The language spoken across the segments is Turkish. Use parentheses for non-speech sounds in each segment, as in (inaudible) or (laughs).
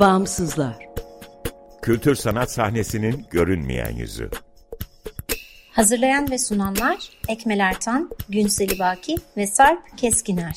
Bağımsızlar. Kültür sanat sahnesinin görünmeyen yüzü. Hazırlayan ve sunanlar Ekmel Ertan, Günseli Baki ve Sarp Keskiner.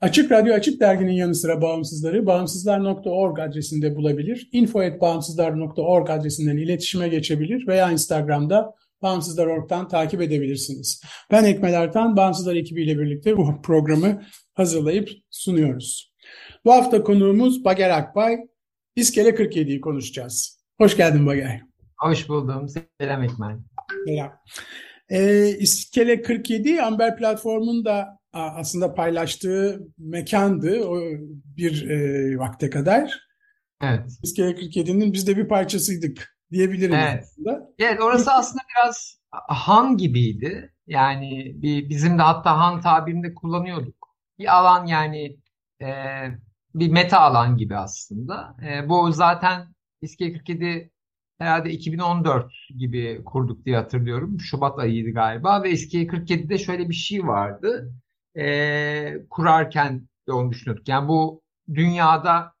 Açık Radyo Açık Dergi'nin yanı sıra bağımsızları bağımsızlar.org adresinde bulabilir, info.bağımsızlar.org adresinden iletişime geçebilir veya Instagram'da Bağımsızlar.org'dan takip edebilirsiniz. Ben Ekmel Ertan, Bağımsızlar ekibiyle birlikte bu programı hazırlayıp sunuyoruz. Bu hafta konuğumuz Bager Akbay, İskele 47'yi konuşacağız. Hoş geldin Bager. Hoş buldum. Selam Ekmel. Selam. Ee, İskele 47 Amber platformunda aslında paylaştığı mekandı o bir e, vakte kadar. Evet. İskele 47'nin biz de bir parçasıydık diyebilirim evet. aslında. Evet orası aslında biraz han gibiydi. Yani bir, bizim de hatta han tabirinde kullanıyorduk. Bir alan yani e, bir meta alan gibi aslında. E, bu zaten İskele 47 herhalde 2014 gibi kurduk diye hatırlıyorum. Şubat ayıydı galiba ve İskele 47'de şöyle bir şey vardı e, kurarken de onu düşünüyorduk. Yani bu dünyada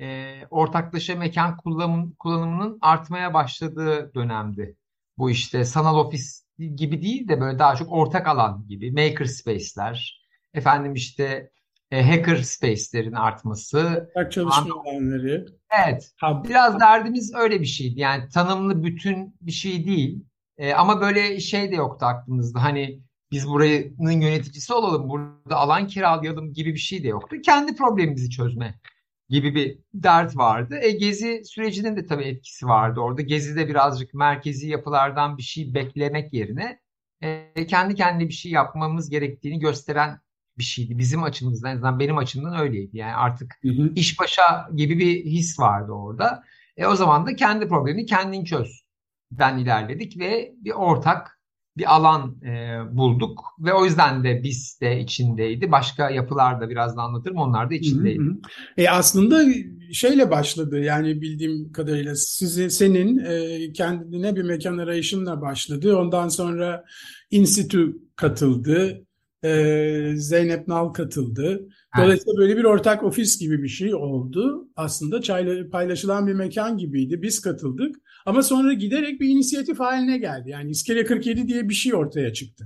e, ortaklaşa mekan kullanım, kullanımının artmaya başladığı dönemdi. Bu işte sanal ofis gibi değil de böyle daha çok ortak alan gibi maker space'ler, efendim işte e, hacker space'lerin artması. Ortak çalışma alanları. Evet. Biraz derdimiz öyle bir şeydi. Yani tanımlı bütün bir şey değil. E, ama böyle şey de yoktu aklımızda. Hani biz buranın yöneticisi olalım, burada alan kiralayalım gibi bir şey de yoktu. Kendi problemimizi çözme gibi bir dert vardı. E, Gezi sürecinin de tabii etkisi vardı orada. Gezi'de birazcık merkezi yapılardan bir şey beklemek yerine e, kendi kendine bir şey yapmamız gerektiğini gösteren bir şeydi. Bizim açımızdan, en azından benim açımdan öyleydi. Yani artık hı hı. iş başa gibi bir his vardı orada. E, o zaman da kendi problemini kendin çöz. Ben ilerledik ve bir ortak bir alan e, bulduk ve o yüzden de biz de içindeydi. Başka yapılar da birazdan anlatırım onlar da içindeydi. Hı hı. E aslında şeyle başladı yani bildiğim kadarıyla sizi senin e, kendine bir mekan arayışınla başladı. Ondan sonra Institu katıldı. E, Zeynep Nal katıldı. Dolayısıyla böyle bir ortak ofis gibi bir şey oldu. Aslında çayla, paylaşılan bir mekan gibiydi. Biz katıldık. Ama sonra giderek bir inisiyatif haline geldi. Yani İskele 47 diye bir şey ortaya çıktı.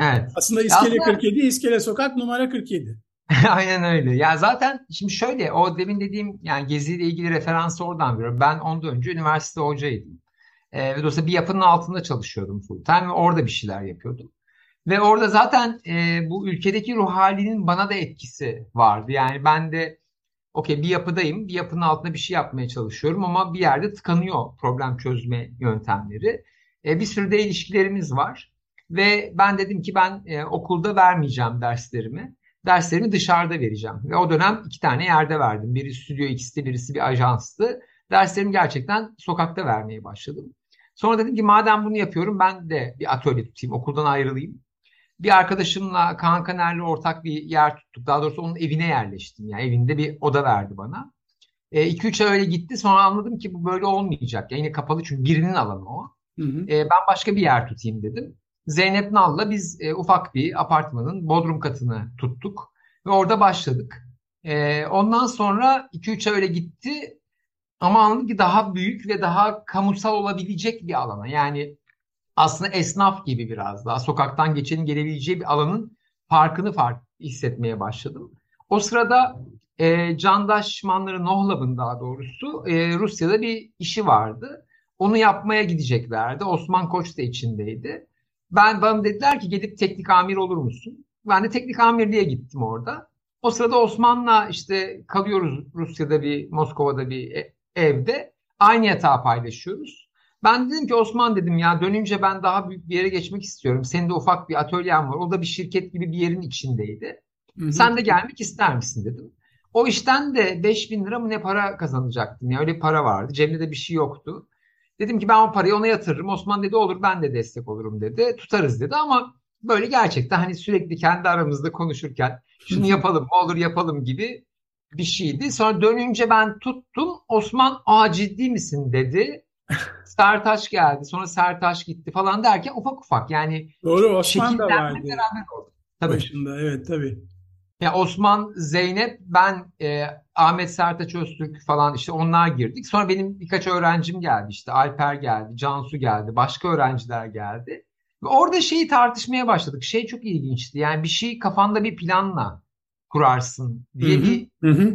Evet. Aslında İskele Aslında... 47, İskele Sokak numara 47. (laughs) Aynen öyle. Ya zaten şimdi şöyle o demin dediğim yani geziyle ilgili referansı oradan veriyorum. Ben ondan önce üniversite hocaydım. Ee, ve dolayısıyla bir yapının altında çalışıyordum full time ve orada bir şeyler yapıyordum. Ve orada zaten e, bu ülkedeki ruh halinin bana da etkisi vardı. Yani ben de okey bir yapıdayım, bir yapının altında bir şey yapmaya çalışıyorum ama bir yerde tıkanıyor problem çözme yöntemleri. E, bir sürü de ilişkilerimiz var. Ve ben dedim ki ben e, okulda vermeyeceğim derslerimi. Derslerimi dışarıda vereceğim. Ve o dönem iki tane yerde verdim. Biri Stüdyo X'ti, birisi bir ajanstı. Derslerimi gerçekten sokakta vermeye başladım. Sonra dedim ki madem bunu yapıyorum ben de bir atölye tutayım, okuldan ayrılayım bir arkadaşımla Kaan Kaner'le ortak bir yer tuttuk. Daha doğrusu onun evine yerleştim. Yani evinde bir oda verdi bana. 2-3 e, ay öyle gitti. Sonra anladım ki bu böyle olmayacak. Yani yine kapalı çünkü birinin alanı o. Hı hı. E, ben başka bir yer tutayım dedim. Zeynep Nal'la biz e, ufak bir apartmanın bodrum katını tuttuk. Ve orada başladık. E, ondan sonra 2-3 ay öyle gitti. Ama anladım ki daha büyük ve daha kamusal olabilecek bir alana. Yani aslında esnaf gibi biraz daha sokaktan geçenin gelebileceği bir alanın farkını fark hissetmeye başladım. O sırada e, Candaş Manları Nohlab'ın daha doğrusu e, Rusya'da bir işi vardı. Onu yapmaya gideceklerdi. Osman Koç da içindeydi. Ben bana dediler ki gidip teknik amir olur musun? Ben de teknik amirliğe gittim orada. O sırada Osman'la işte kalıyoruz Rusya'da bir, Moskova'da bir e, evde. Aynı yatağı paylaşıyoruz. Ben dedim ki Osman dedim ya dönünce ben daha büyük bir yere geçmek istiyorum. Senin de ufak bir atölyen var. O da bir şirket gibi bir yerin içindeydi. Hı hı. Sen de gelmek ister misin dedim. O işten de 5000 lira mı ne para kazanacaktım. Yani öyle para vardı. Cebimde de bir şey yoktu. Dedim ki ben o parayı ona yatırırım. Osman dedi olur ben de destek olurum dedi. Tutarız dedi ama böyle gerçekten hani sürekli kendi aramızda konuşurken şunu yapalım mı olur yapalım gibi bir şeydi. Sonra dönünce ben tuttum. Osman aa ciddi misin dedi. Sertaş geldi. Sonra Sertaş gitti falan derken ufak ufak yani Doğru Osman da vardı. beraber oldu. Tabii. Başında evet tabii. Ya Osman, Zeynep, ben, e, Ahmet Sertaç Öztürk falan işte onlar girdik. Sonra benim birkaç öğrencim geldi işte Alper geldi, Cansu geldi, başka öğrenciler geldi. Ve orada şeyi tartışmaya başladık. Şey çok ilginçti. Yani bir şey kafanda bir planla kurarsın diye Hı hı, bir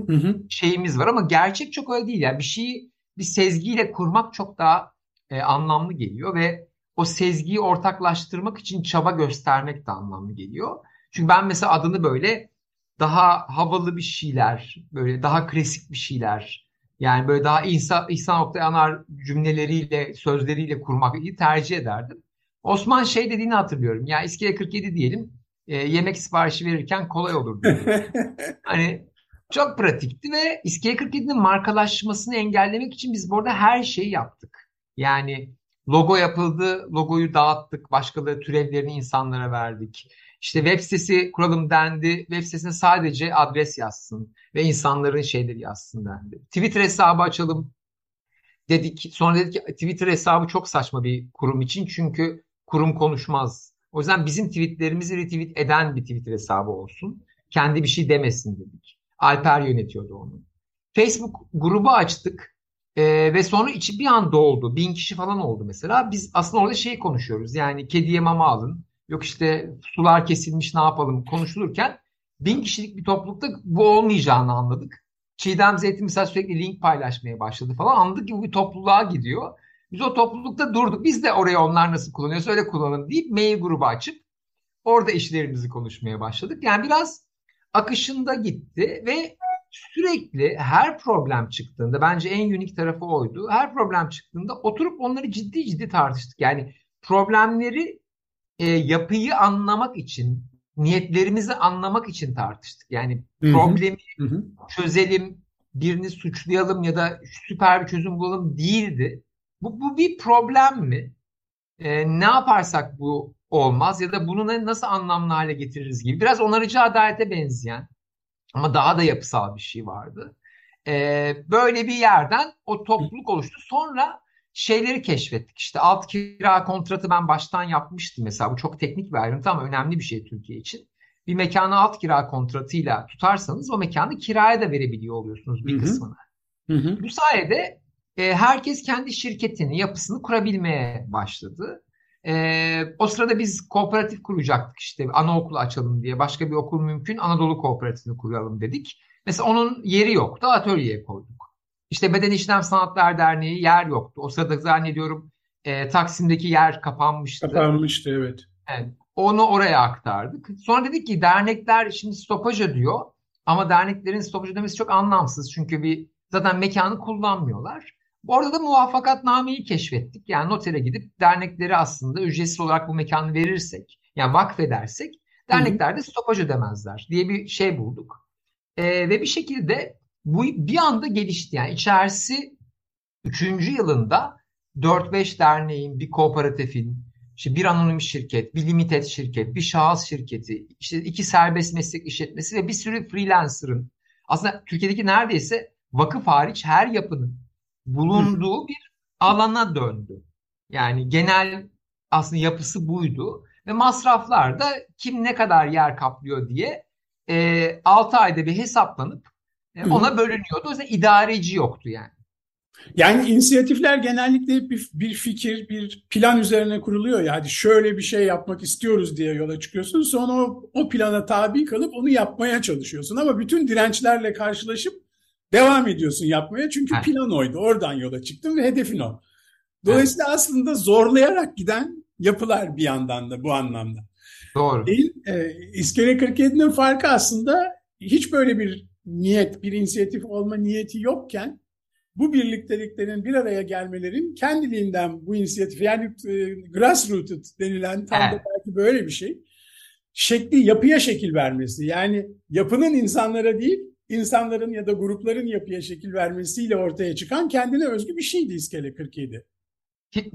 hı hı. şeyimiz var ama gerçek çok öyle değil. Yani bir şeyi bir sezgiyle kurmak çok daha e, anlamlı geliyor ve o sezgiyi ortaklaştırmak için çaba göstermek de anlamlı geliyor. Çünkü ben mesela adını böyle daha havalı bir şeyler, böyle daha klasik bir şeyler, yani böyle daha İsa, İhsan Oktay Anar cümleleriyle, sözleriyle kurmak tercih ederdim. Osman şey dediğini hatırlıyorum. Ya İskele 47 diyelim, e, yemek siparişi verirken kolay olur. (laughs) hani çok pratikti ve İskele 47'nin markalaşmasını engellemek için biz burada her şeyi yaptık. Yani logo yapıldı, logoyu dağıttık, başkaları türevlerini insanlara verdik. İşte web sitesi kuralım dendi. Web sitesine sadece adres yazsın ve insanların şeyleri yazsın dendi. Twitter hesabı açalım dedik. Sonra dedik ki Twitter hesabı çok saçma bir kurum için çünkü kurum konuşmaz. O yüzden bizim tweetlerimizi retweet eden bir Twitter hesabı olsun. Kendi bir şey demesin dedik. Alper yönetiyordu onu. Facebook grubu açtık. Ee, ve sonra içi bir anda oldu. Bin kişi falan oldu mesela. Biz aslında orada şey konuşuyoruz. Yani kediye mama alın. Yok işte sular kesilmiş ne yapalım konuşulurken bin kişilik bir toplulukta bu olmayacağını anladık. Çiğdem Zeytin mesela sürekli link paylaşmaya başladı falan. Anladık ki bu bir topluluğa gidiyor. Biz o toplulukta durduk. Biz de oraya onlar nasıl kullanıyorsa öyle kullanalım deyip mail grubu açıp orada işlerimizi konuşmaya başladık. Yani biraz akışında gitti ve sürekli her problem çıktığında bence en unik tarafı oydu. Her problem çıktığında oturup onları ciddi ciddi tartıştık. Yani problemleri e, yapıyı anlamak için, niyetlerimizi anlamak için tartıştık. Yani problemi hı hı. çözelim, birini suçlayalım ya da süper bir çözüm bulalım değildi. Bu, bu bir problem mi? E, ne yaparsak bu olmaz ya da bunu nasıl anlamlı hale getiririz gibi. Biraz onarıcı adalete benzeyen ama daha da yapısal bir şey vardı. E, böyle bir yerden o topluluk oluştu. Sonra şeyleri keşfettik. İşte alt kira kontratı ben baştan yapmıştım mesela. Bu çok teknik bir ayrıntı ama önemli bir şey Türkiye için. Bir mekanı alt kira kontratıyla tutarsanız o mekanı kiraya da verebiliyor oluyorsunuz bir Hı-hı. kısmını. Hı-hı. Bu sayede e, herkes kendi şirketini, yapısını kurabilmeye başladı. E, o sırada biz kooperatif kuracaktık işte anaokulu açalım diye. Başka bir okul mümkün Anadolu Kooperatifini kuralım dedik. Mesela onun yeri yoktu atölyeye koyduk. İşte Beden İşlem Sanatlar Derneği yer yoktu. O sırada zannediyorum e, Taksim'deki yer kapanmıştı. Kapanmıştı evet. evet. Onu oraya aktardık. Sonra dedik ki dernekler şimdi stopaj ödüyor. Ama derneklerin stopaj ödemesi çok anlamsız. Çünkü bir zaten mekanı kullanmıyorlar. Orada da muvaffakatnameyi keşfettik. Yani notere gidip dernekleri aslında ücretsiz olarak bu mekanı verirsek, yani vakfedersek dernekler de stopaj ödemezler diye bir şey bulduk. Ee, ve bir şekilde bu bir anda gelişti. Yani içerisi 3. yılında 4-5 derneğin, bir kooperatifin, işte bir anonim şirket, bir limited şirket, bir şahıs şirketi, işte iki serbest meslek işletmesi ve bir sürü freelancer'ın aslında Türkiye'deki neredeyse vakıf hariç her yapının bulunduğu bir alana döndü. Yani genel aslında yapısı buydu ve masraflar da kim ne kadar yer kaplıyor diye e, 6 ayda bir hesaplanıp ona bölünüyordu. O yüzden idareci yoktu yani. Yani inisiyatifler genellikle bir, bir fikir, bir plan üzerine kuruluyor. Yani şöyle bir şey yapmak istiyoruz diye yola çıkıyorsun. Sonra o, o plana tabi kalıp onu yapmaya çalışıyorsun. Ama bütün dirençlerle karşılaşıp devam ediyorsun yapmaya. Çünkü evet. plan oydu. Oradan yola çıktın ve hedefin o. Dolayısıyla evet. aslında zorlayarak giden yapılar bir yandan da bu anlamda. Doğru. Değil, e, İskele 47'nin farkı aslında hiç böyle bir niyet, bir inisiyatif olma niyeti yokken bu birlikteliklerin bir araya gelmelerin kendiliğinden bu inisiyatif yani e, grassrooted denilen tam da belki böyle bir şey şekli yapıya şekil vermesi yani yapının insanlara değil insanların ya da grupların yapıya şekil vermesiyle ortaya çıkan kendine özgü bir şeydi İskele 47.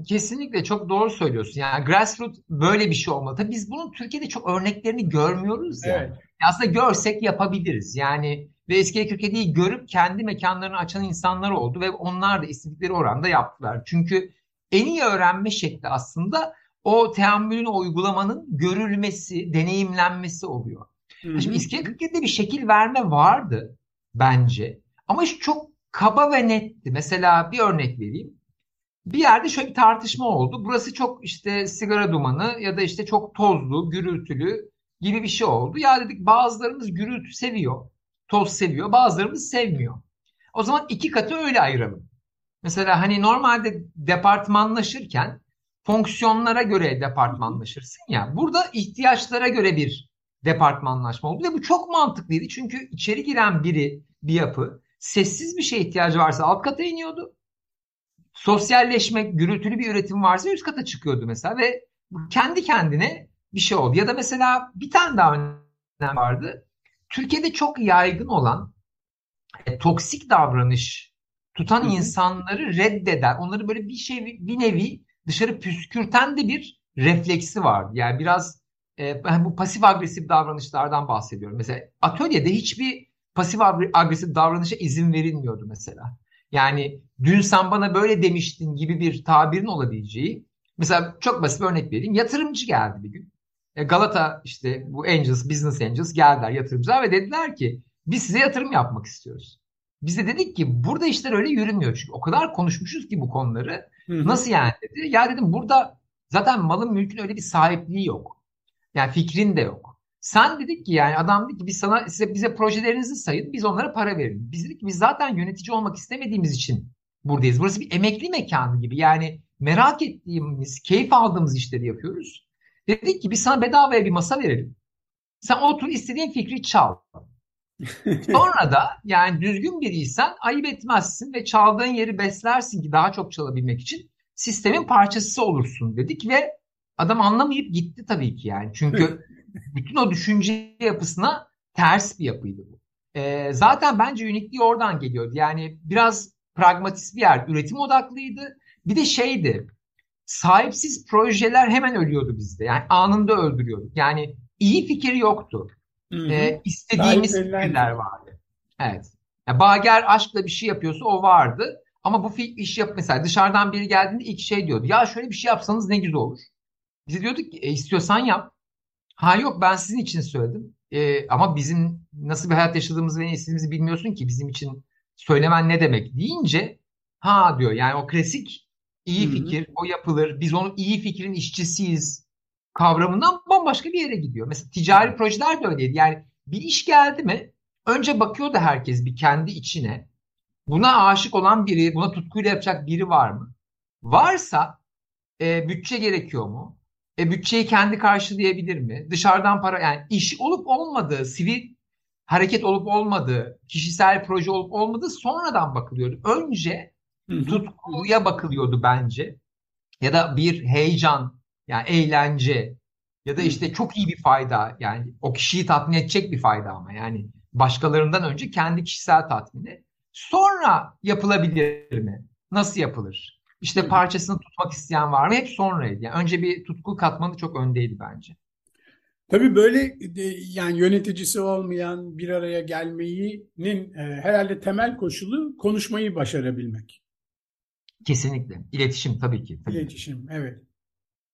Kesinlikle çok doğru söylüyorsun. Yani grassroots böyle bir şey olmalı. Tabii biz bunun Türkiye'de çok örneklerini görmüyoruz yani. Evet. Aslında görsek yapabiliriz. Yani ve eski Türkiye'yi görüp kendi mekanlarını açan insanlar oldu ve onlar da istedikleri oranda yaptılar. Çünkü en iyi öğrenme şekli aslında o teamülün uygulamanın görülmesi, deneyimlenmesi oluyor. Şimdi İskele 47'de bir şekil verme vardı bence. Ama iş çok kaba ve netti. Mesela bir örnek vereyim. Bir yerde şöyle bir tartışma oldu. Burası çok işte sigara dumanı ya da işte çok tozlu, gürültülü gibi bir şey oldu. Ya dedik bazılarımız gürültü seviyor, toz seviyor, bazılarımız sevmiyor. O zaman iki katı öyle ayıralım. Mesela hani normalde departmanlaşırken fonksiyonlara göre departmanlaşırsın ya. Burada ihtiyaçlara göre bir departmanlaşma oldu ve bu çok mantıklıydı. Çünkü içeri giren biri, bir yapı sessiz bir şeye ihtiyacı varsa alt kata iniyordu. Sosyalleşmek, gürültülü bir üretim varsa üst kata çıkıyordu mesela ve kendi kendine bir şey oldu. Ya da mesela bir tane daha önem vardı. Türkiye'de çok yaygın olan e, toksik davranış tutan insanları reddeder. Onları böyle bir şey bir nevi dışarı püskürten de bir refleksi vardı. Yani biraz e, bu pasif agresif davranışlardan bahsediyorum. Mesela atölyede hiçbir pasif agresif davranışa izin verilmiyordu mesela. Yani dün sen bana böyle demiştin gibi bir tabirin olabileceği. Mesela çok basit bir örnek vereyim. Yatırımcı geldi bir gün. E, Galata işte bu Angels, Business Angels geldiler yatırımcılar ve dediler ki biz size yatırım yapmak istiyoruz. Biz de dedik ki burada işler öyle yürümüyor. Çünkü o kadar konuşmuşuz ki bu konuları. Hı-hı. Nasıl yani dedi. Ya dedim burada zaten malın mülkün öyle bir sahipliği yok. Yani fikrin de yok. Sen dedik ki yani adam dedi ki biz sana size bize projelerinizi sayın biz onlara para verelim. Biz dedik ki biz zaten yönetici olmak istemediğimiz için buradayız. Burası bir emekli mekanı gibi. Yani merak ettiğimiz, keyif aldığımız işleri yapıyoruz. Dedik ki biz sana bedavaya bir masa verelim. Sen otur istediğin fikri çal. (laughs) Sonra da yani düzgün biriysen ayıp etmezsin ve çaldığın yeri beslersin ki daha çok çalabilmek için sistemin parçası olursun dedik ve adam anlamayıp gitti tabii ki yani. Çünkü (laughs) bütün o düşünce yapısına ters bir yapıydı bu. E, zaten bence unikliği oradan geliyordu. Yani biraz pragmatist bir yer, üretim odaklıydı. Bir de şeydi, sahipsiz projeler hemen ölüyordu bizde. Yani anında öldürüyorduk. Yani iyi fikir yoktu. E, istediğimiz fikirler vardı. Evet. Yani Bager aşkla bir şey yapıyorsa o vardı. Ama bu iş yap mesela dışarıdan biri geldiğinde ilk şey diyordu. Ya şöyle bir şey yapsanız ne güzel olur. Biz diyorduk ki e, istiyorsan yap. Ha yok ben sizin için söyledim. Ee, ama bizim nasıl bir hayat yaşadığımızı ve istediğimizi bilmiyorsun ki bizim için söylemen ne demek deyince ha diyor yani o klasik iyi Hı-hı. fikir o yapılır biz onun iyi fikrin işçisiyiz kavramından bambaşka bir yere gidiyor. Mesela ticari projeler de öyleydi yani bir iş geldi mi önce bakıyor da herkes bir kendi içine buna aşık olan biri buna tutkuyla yapacak biri var mı? Varsa e, bütçe gerekiyor mu? E, bütçeyi kendi karşılayabilir mi? Dışarıdan para yani iş olup olmadığı, sivil hareket olup olmadığı, kişisel proje olup olmadığı sonradan bakılıyordu. Önce tutkuya bakılıyordu bence. Ya da bir heyecan, yani eğlence ya da işte çok iyi bir fayda yani o kişiyi tatmin edecek bir fayda ama yani başkalarından önce kendi kişisel tatmini. Sonra yapılabilir mi? Nasıl yapılır? İşte parçasını tutmak isteyen var mı? Hep sonraydı. Yani önce bir tutku katmanı çok öndeydi bence. Tabii böyle yani yöneticisi olmayan bir araya gelmeyinin e, herhalde temel koşulu konuşmayı başarabilmek. Kesinlikle. İletişim tabii ki. Tabii. İletişim, evet.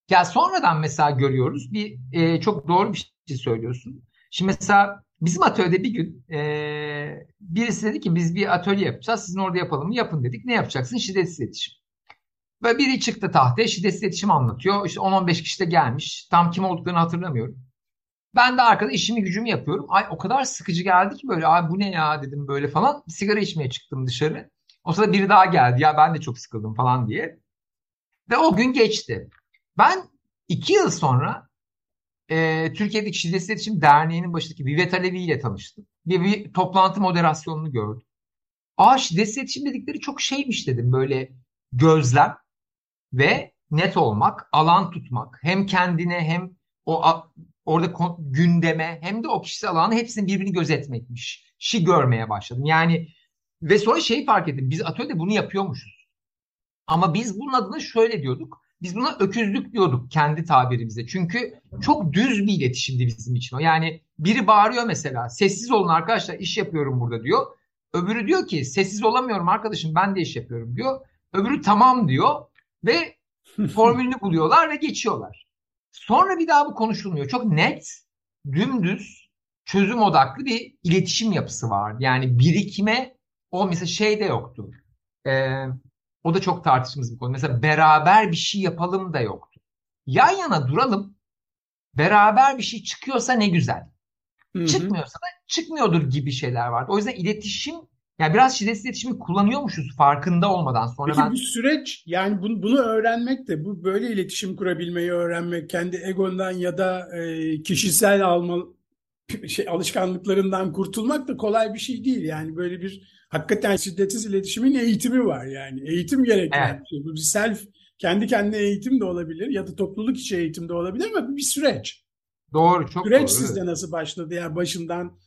Ya sonradan mesela görüyoruz bir e, çok doğru bir şey söylüyorsun. Şimdi mesela bizim atölyede bir gün e, birisi dedi ki biz bir atölye yapacağız. Sizin orada yapalım mı? Yapın dedik. Ne yapacaksın? Şiddetsiz iletişim. Ve biri çıktı tahtaya şiddetsiz iletişim anlatıyor. İşte 10-15 kişi de gelmiş. Tam kim olduklarını hatırlamıyorum. Ben de arkada işimi gücümü yapıyorum. Ay o kadar sıkıcı geldi ki böyle ay bu ne ya dedim böyle falan. Sigara içmeye çıktım dışarı. O sırada biri daha geldi ya ben de çok sıkıldım falan diye. Ve o gün geçti. Ben iki yıl sonra e, Türkiye'deki Şiddetsiz İletişim Derneği'nin başındaki Vivet Alevi ile tanıştım. Bir, bir toplantı moderasyonunu gördüm. Aa şiddetsiz iletişim dedikleri çok şeymiş dedim. Böyle gözlem ve net olmak, alan tutmak. Hem kendine hem o orada gündeme hem de o kişisel alanı hepsinin birbirini gözetmekmiş. Şi görmeye başladım. Yani ve sonra şeyi fark ettim. Biz atölyede bunu yapıyormuşuz. Ama biz bunun adına şöyle diyorduk. Biz buna öküzlük diyorduk kendi tabirimizde. Çünkü çok düz bir iletişimdi bizim için o. Yani biri bağırıyor mesela. Sessiz olun arkadaşlar iş yapıyorum burada diyor. Öbürü diyor ki sessiz olamıyorum arkadaşım ben de iş yapıyorum diyor. Öbürü tamam diyor ve (laughs) formülünü buluyorlar ve geçiyorlar. Sonra bir daha bu konuşulmuyor. Çok net, dümdüz, çözüm odaklı bir iletişim yapısı var. Yani birikime o mesela şey de yoktu. Ee, o da çok tartışmamız bir konu. Mesela beraber bir şey yapalım da yoktu. Yan yana duralım. Beraber bir şey çıkıyorsa ne güzel. Hı-hı. Çıkmıyorsa da çıkmıyordur gibi şeyler vardı. O yüzden iletişim yani biraz şiddetsiz iletişimi kullanıyormuşuz farkında olmadan. Sonra Peki ben... bu süreç yani bunu, bunu öğrenmek de bu böyle iletişim kurabilmeyi öğrenmek kendi egondan ya da e, kişisel alma şey alışkanlıklarından kurtulmak da kolay bir şey değil. Yani böyle bir hakikaten şiddetsiz iletişimin eğitimi var yani. Eğitim gerektiren evet. şey. Bu bir self kendi kendine eğitim de olabilir ya da topluluk içi eğitim de olabilir ama bir süreç. Doğru, çok Süreç doğru. sizde nasıl başladı? Yani başından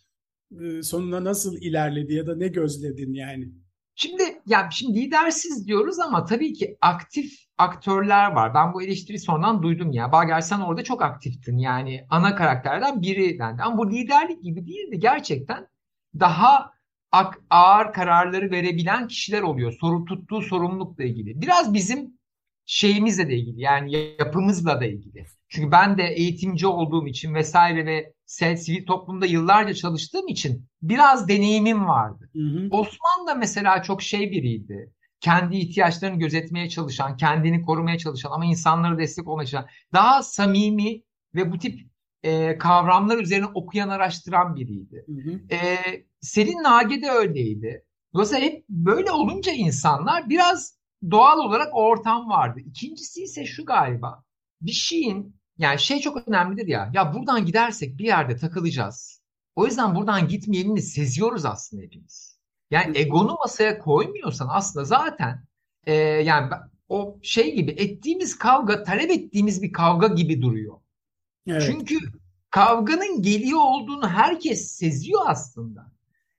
sonuna nasıl ilerledi ya da ne gözledin yani? Şimdi ya şimdi lidersiz diyoruz ama tabii ki aktif aktörler var. Ben bu eleştiri sonradan duydum ya. Bager sen orada çok aktiftin. Yani ana karakterden biri dendi. Ama bu liderlik gibi değildi. Gerçekten daha ağır kararları verebilen kişiler oluyor. Soru tuttuğu sorumlulukla ilgili. Biraz bizim şeyimizle de ilgili. Yani yapımızla da ilgili. Çünkü ben de eğitimci olduğum için vesaire ve sivil toplumda yıllarca çalıştığım için biraz deneyimim vardı. Hı hı. Osman da mesela çok şey biriydi. Kendi ihtiyaçlarını gözetmeye çalışan, kendini korumaya çalışan ama insanlara destek olmaya çalışan, daha samimi ve bu tip e, kavramlar üzerine okuyan, araştıran biriydi. Hı hı. E, Selin Nage de öyleydi. Dolayısıyla hep böyle olunca insanlar biraz doğal olarak o ortam vardı. İkincisi ise şu galiba. Bir şeyin yani şey çok önemlidir ya. Ya buradan gidersek bir yerde takılacağız. O yüzden buradan gitmeyenini seziyoruz aslında hepimiz. Yani egonu masaya koymuyorsan aslında zaten e, yani o şey gibi ettiğimiz kavga talep ettiğimiz bir kavga gibi duruyor. Evet. Çünkü kavganın geliyor olduğunu herkes seziyor aslında.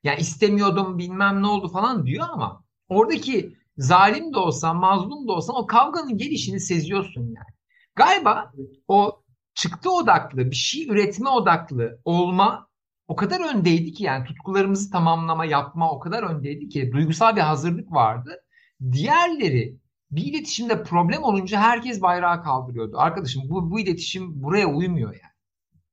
Yani istemiyordum bilmem ne oldu falan diyor ama oradaki zalim de olsan mazlum da olsan o kavganın gelişini seziyorsun yani. Galiba o çıktı odaklı, bir şey üretme odaklı olma o kadar öndeydi ki yani tutkularımızı tamamlama, yapma o kadar öndeydi ki duygusal bir hazırlık vardı. Diğerleri bir iletişimde problem olunca herkes bayrağı kaldırıyordu. Arkadaşım bu, bu iletişim buraya uymuyor yani.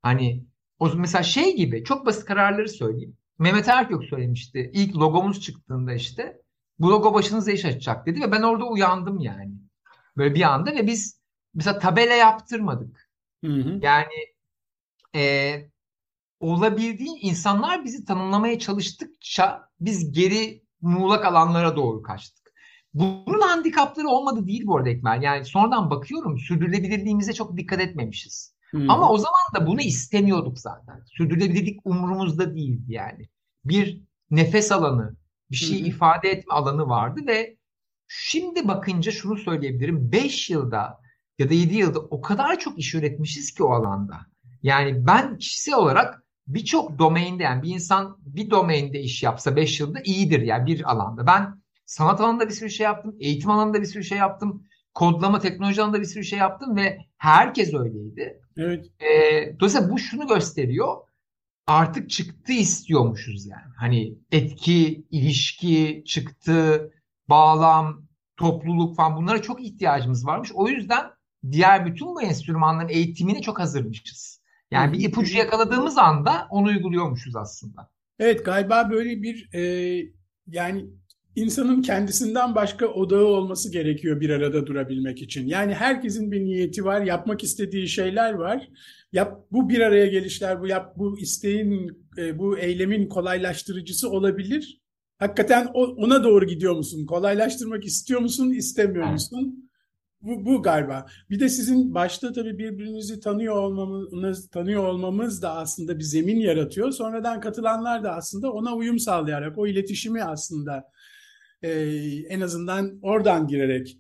Hani o mesela şey gibi çok basit kararları söyleyeyim. Mehmet Erkök söylemişti. İlk logomuz çıktığında işte bu logo başınıza iş açacak dedi ve ben orada uyandım yani. Böyle bir anda ve biz mesela tabela yaptırmadık. Hı hı. Yani e, olabildiği insanlar bizi tanımlamaya çalıştıkça biz geri muğlak alanlara doğru kaçtık. Bunun handikapları olmadı değil bu arada Ekmel. Yani sonradan bakıyorum sürdürülebilirliğimize çok dikkat etmemişiz. Hmm. Ama o zaman da bunu istemiyorduk zaten. Sürdürülebilirlik umurumuzda değildi yani. Bir nefes alanı, bir şey hmm. ifade etme alanı vardı ve şimdi bakınca şunu söyleyebilirim. 5 yılda ya da 7 yılda o kadar çok iş üretmişiz ki o alanda. Yani ben kişisel olarak birçok domainde yani bir insan bir domainde iş yapsa 5 yılda iyidir yani bir alanda. Ben sanat alanında bir sürü şey yaptım, eğitim alanında bir sürü şey yaptım, kodlama teknoloji alanında bir sürü şey yaptım ve herkes öyleydi. Evet. Ee, dolayısıyla bu şunu gösteriyor. Artık çıktı istiyormuşuz yani. Hani etki, ilişki, çıktı, bağlam, topluluk falan bunlara çok ihtiyacımız varmış. O yüzden diğer bütün bu enstrümanların eğitimini çok hazırmışız. Yani bir ipucu yakaladığımız anda onu uyguluyormuşuz aslında. Evet galiba böyle bir e, yani insanın kendisinden başka odağı olması gerekiyor bir arada durabilmek için. Yani herkesin bir niyeti var, yapmak istediği şeyler var. Yap bu bir araya gelişler, bu yap bu isteğin, e, bu eylemin kolaylaştırıcısı olabilir. Hakikaten ona doğru gidiyor musun? Kolaylaştırmak istiyor musun, istemiyor musun? Bu, bu galiba. Bir de sizin başta tabii birbirinizi tanıyor olmamız, tanıyor olmamız da aslında bir zemin yaratıyor. Sonradan katılanlar da aslında ona uyum sağlayarak, o iletişimi aslında e, en azından oradan girerek.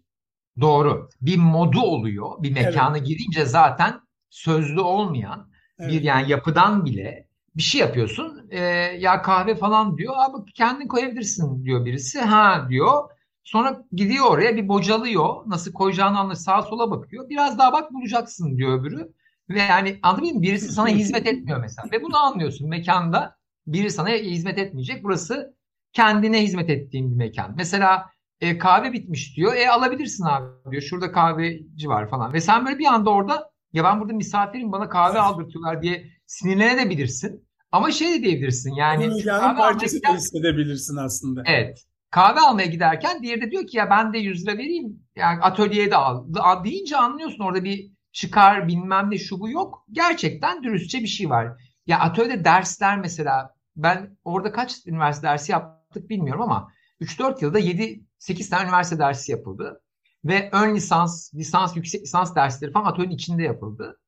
Doğru. Bir modu oluyor. Bir mekana evet. girince zaten sözlü olmayan evet. bir yani yapıdan bile bir şey yapıyorsun. E, ya kahve falan diyor. Abi kendin koyabilirsin diyor birisi. Ha diyor. Sonra gidiyor oraya bir bocalıyor. Nasıl koyacağını anlıyor. Sağa sola bakıyor. Biraz daha bak bulacaksın diyor öbürü. Ve yani anladın mı? Birisi sana hizmet etmiyor mesela. Ve bunu anlıyorsun. Mekanda biri sana hizmet etmeyecek. Burası kendine hizmet ettiğin bir mekan. Mesela e, kahve bitmiş diyor. E alabilirsin abi diyor. Şurada kahveci var falan. Ve sen böyle bir anda orada ya ben burada misafirim bana kahve aldırtıyorlar diye sinirlenebilirsin. Ama şey de diyebilirsin yani. Kahve parçası da hissedebilirsin aslında. Evet. Kahve almaya giderken diğeri de diyor ki ya ben de 100 lira vereyim. Yani atölyeye de al. Deyince anlıyorsun orada bir çıkar bilmem ne şu bu yok. Gerçekten dürüstçe bir şey var. Ya atölyede dersler mesela ben orada kaç üniversite dersi yaptık bilmiyorum ama 3-4 yılda 7-8 tane üniversite dersi yapıldı. Ve ön lisans, lisans, yüksek lisans dersleri falan atölyenin içinde yapıldı.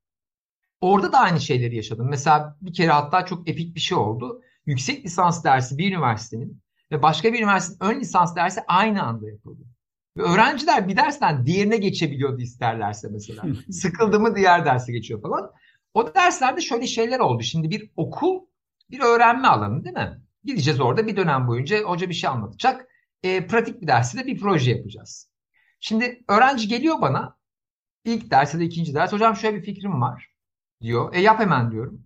Orada da aynı şeyleri yaşadım. Mesela bir kere hatta çok epik bir şey oldu. Yüksek lisans dersi bir üniversitenin ve başka bir üniversitenin ön lisans dersi aynı anda yapıldı. Ve öğrenciler bir dersten diğerine geçebiliyordu isterlerse mesela. (laughs) Sıkıldı mı diğer derse geçiyor falan. O derslerde şöyle şeyler oldu. Şimdi bir okul bir öğrenme alanı değil mi? Gideceğiz orada bir dönem boyunca hoca bir şey anlatacak. E, pratik bir dersi de bir proje yapacağız. Şimdi öğrenci geliyor bana ilk derste de ikinci ders hocam şöyle bir fikrim var diyor. E yap hemen diyorum.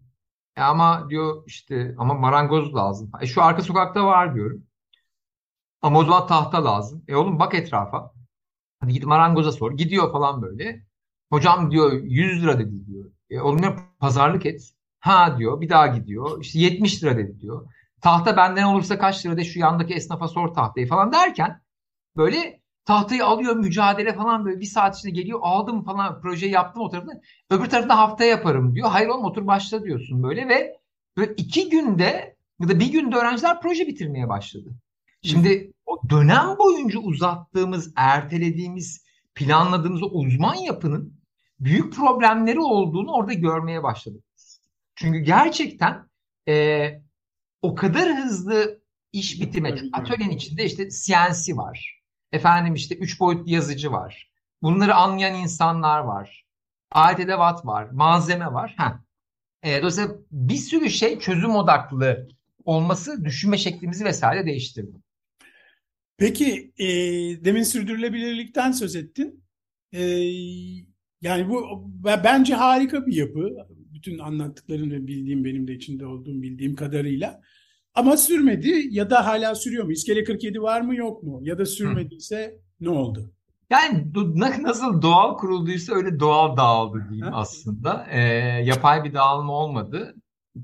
E ama diyor işte ama marangoz lazım. E şu arka sokakta var diyorum. Ama o zaman tahta lazım. E oğlum bak etrafa. Hadi git marangoza sor. Gidiyor falan böyle. Hocam diyor 100 lira dedi diyor. E oğlum ne pazarlık et. Ha diyor bir daha gidiyor. İşte 70 lira dedi diyor. Tahta benden olursa kaç lira de şu yandaki esnafa sor tahtayı falan derken böyle tahtayı alıyor mücadele falan böyle bir saat içinde geliyor aldım falan projeyi yaptım o tarafında. Öbür tarafında haftaya yaparım diyor. Hayır oğlum otur başla diyorsun böyle ve böyle iki günde ya da bir günde öğrenciler proje bitirmeye başladı. Şimdi o dönem boyunca uzattığımız, ertelediğimiz, planladığımız o uzman yapının büyük problemleri olduğunu orada görmeye başladık. Çünkü gerçekten e, o kadar hızlı iş bitime, atölyenin içinde işte CNC var. Efendim işte üç boyutlu yazıcı var. Bunları anlayan insanlar var. Alet edevat var. Malzeme var. Heh. E, dolayısıyla bir sürü şey çözüm odaklı olması düşünme şeklimizi vesaire değiştirdi. Peki e, demin sürdürülebilirlikten söz ettin. E, yani bu bence harika bir yapı. Bütün anlattıkların ve bildiğim benim de içinde olduğum bildiğim kadarıyla. Ama sürmedi ya da hala sürüyor mu? İskele 47 var mı yok mu? Ya da sürmediyse Hı. ne oldu? Yani nasıl doğal kurulduysa öyle doğal dağıldı diyeyim aslında. Ee, yapay bir dağılma olmadı.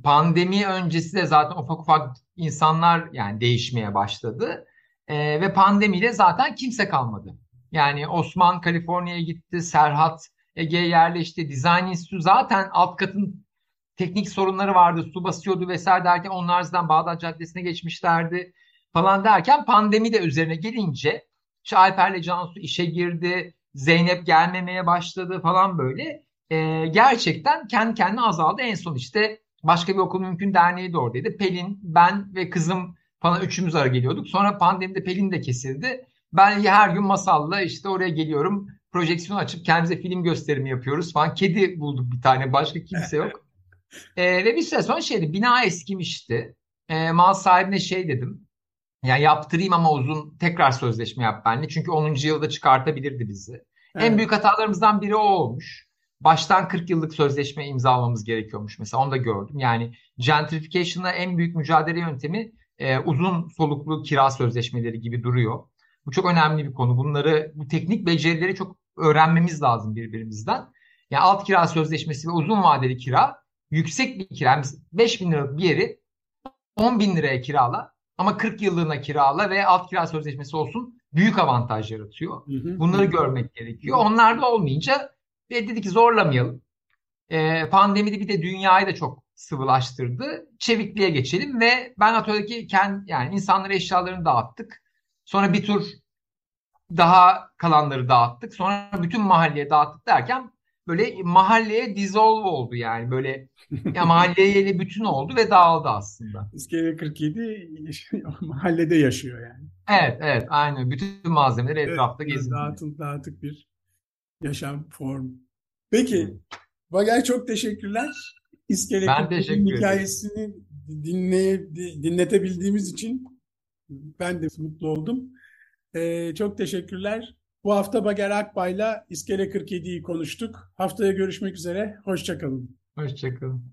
Pandemi öncesi de zaten ufak ufak insanlar yani değişmeye başladı. Ee, ve pandemiyle zaten kimse kalmadı. Yani Osman Kaliforniya'ya gitti, Serhat Ege'ye yerleşti, Design Institute zaten alt katın teknik sorunları vardı. Su basıyordu vesaire derken onlar zaten Bağdat Caddesi'ne geçmişlerdi falan derken pandemi de üzerine gelince işte Alper'le Cansu işe girdi. Zeynep gelmemeye başladı falan böyle. E, gerçekten kendi kendine azaldı. En son işte başka bir okul mümkün derneği de oradaydı. Pelin, ben ve kızım falan üçümüz ara geliyorduk. Sonra pandemide Pelin de kesildi. Ben her gün masalla işte oraya geliyorum. Projeksiyon açıp kendimize film gösterimi yapıyoruz falan. Kedi bulduk bir tane. Başka kimse yok. (laughs) E, ve bir süre sonra şeydi bina eskimişti. E, mal sahibine şey dedim. Ya yaptırayım ama uzun tekrar sözleşme yap benimle. Çünkü 10. yılda çıkartabilirdi bizi. Evet. En büyük hatalarımızdan biri o olmuş. Baştan 40 yıllık sözleşme imzalamamız gerekiyormuş mesela onu da gördüm. Yani gentrification'la en büyük mücadele yöntemi e, uzun soluklu kira sözleşmeleri gibi duruyor. Bu çok önemli bir konu. Bunları bu teknik becerileri çok öğrenmemiz lazım birbirimizden. Yani alt kira sözleşmesi ve uzun vadeli kira yüksek bir kira. Yani 5 bin liralık bir yeri 10 bin liraya kirala ama 40 yıllığına kirala ve alt kira sözleşmesi olsun büyük avantaj yaratıyor. Bunları görmek gerekiyor. Onlar da olmayınca ve dedi ki zorlamayalım. Ee, pandemide bir de dünyayı da çok sıvılaştırdı. Çevikliğe geçelim ve ben atölyedeki kendi yani insanlara eşyalarını dağıttık. Sonra bir tur daha kalanları dağıttık. Sonra bütün mahalleye dağıttık derken böyle mahalleye dissolve oldu yani böyle (laughs) ya mahalleye bütün oldu ve dağıldı aslında. İskele 47 (laughs) mahallede yaşıyor yani. Evet, evet, aynen. Bütün malzemeler etrafta Evet, geziniyor. dağıtım, dağıtık bir yaşam formu. Peki, Bagay çok teşekkürler. İskele Ben 47'nin teşekkür ederim. hikayesini dinleye, dinletebildiğimiz için ben de mutlu oldum. Ee, çok teşekkürler. Bu hafta Bager Akbay'la İskele 47'yi konuştuk. Haftaya görüşmek üzere. Hoşçakalın. Hoşçakalın.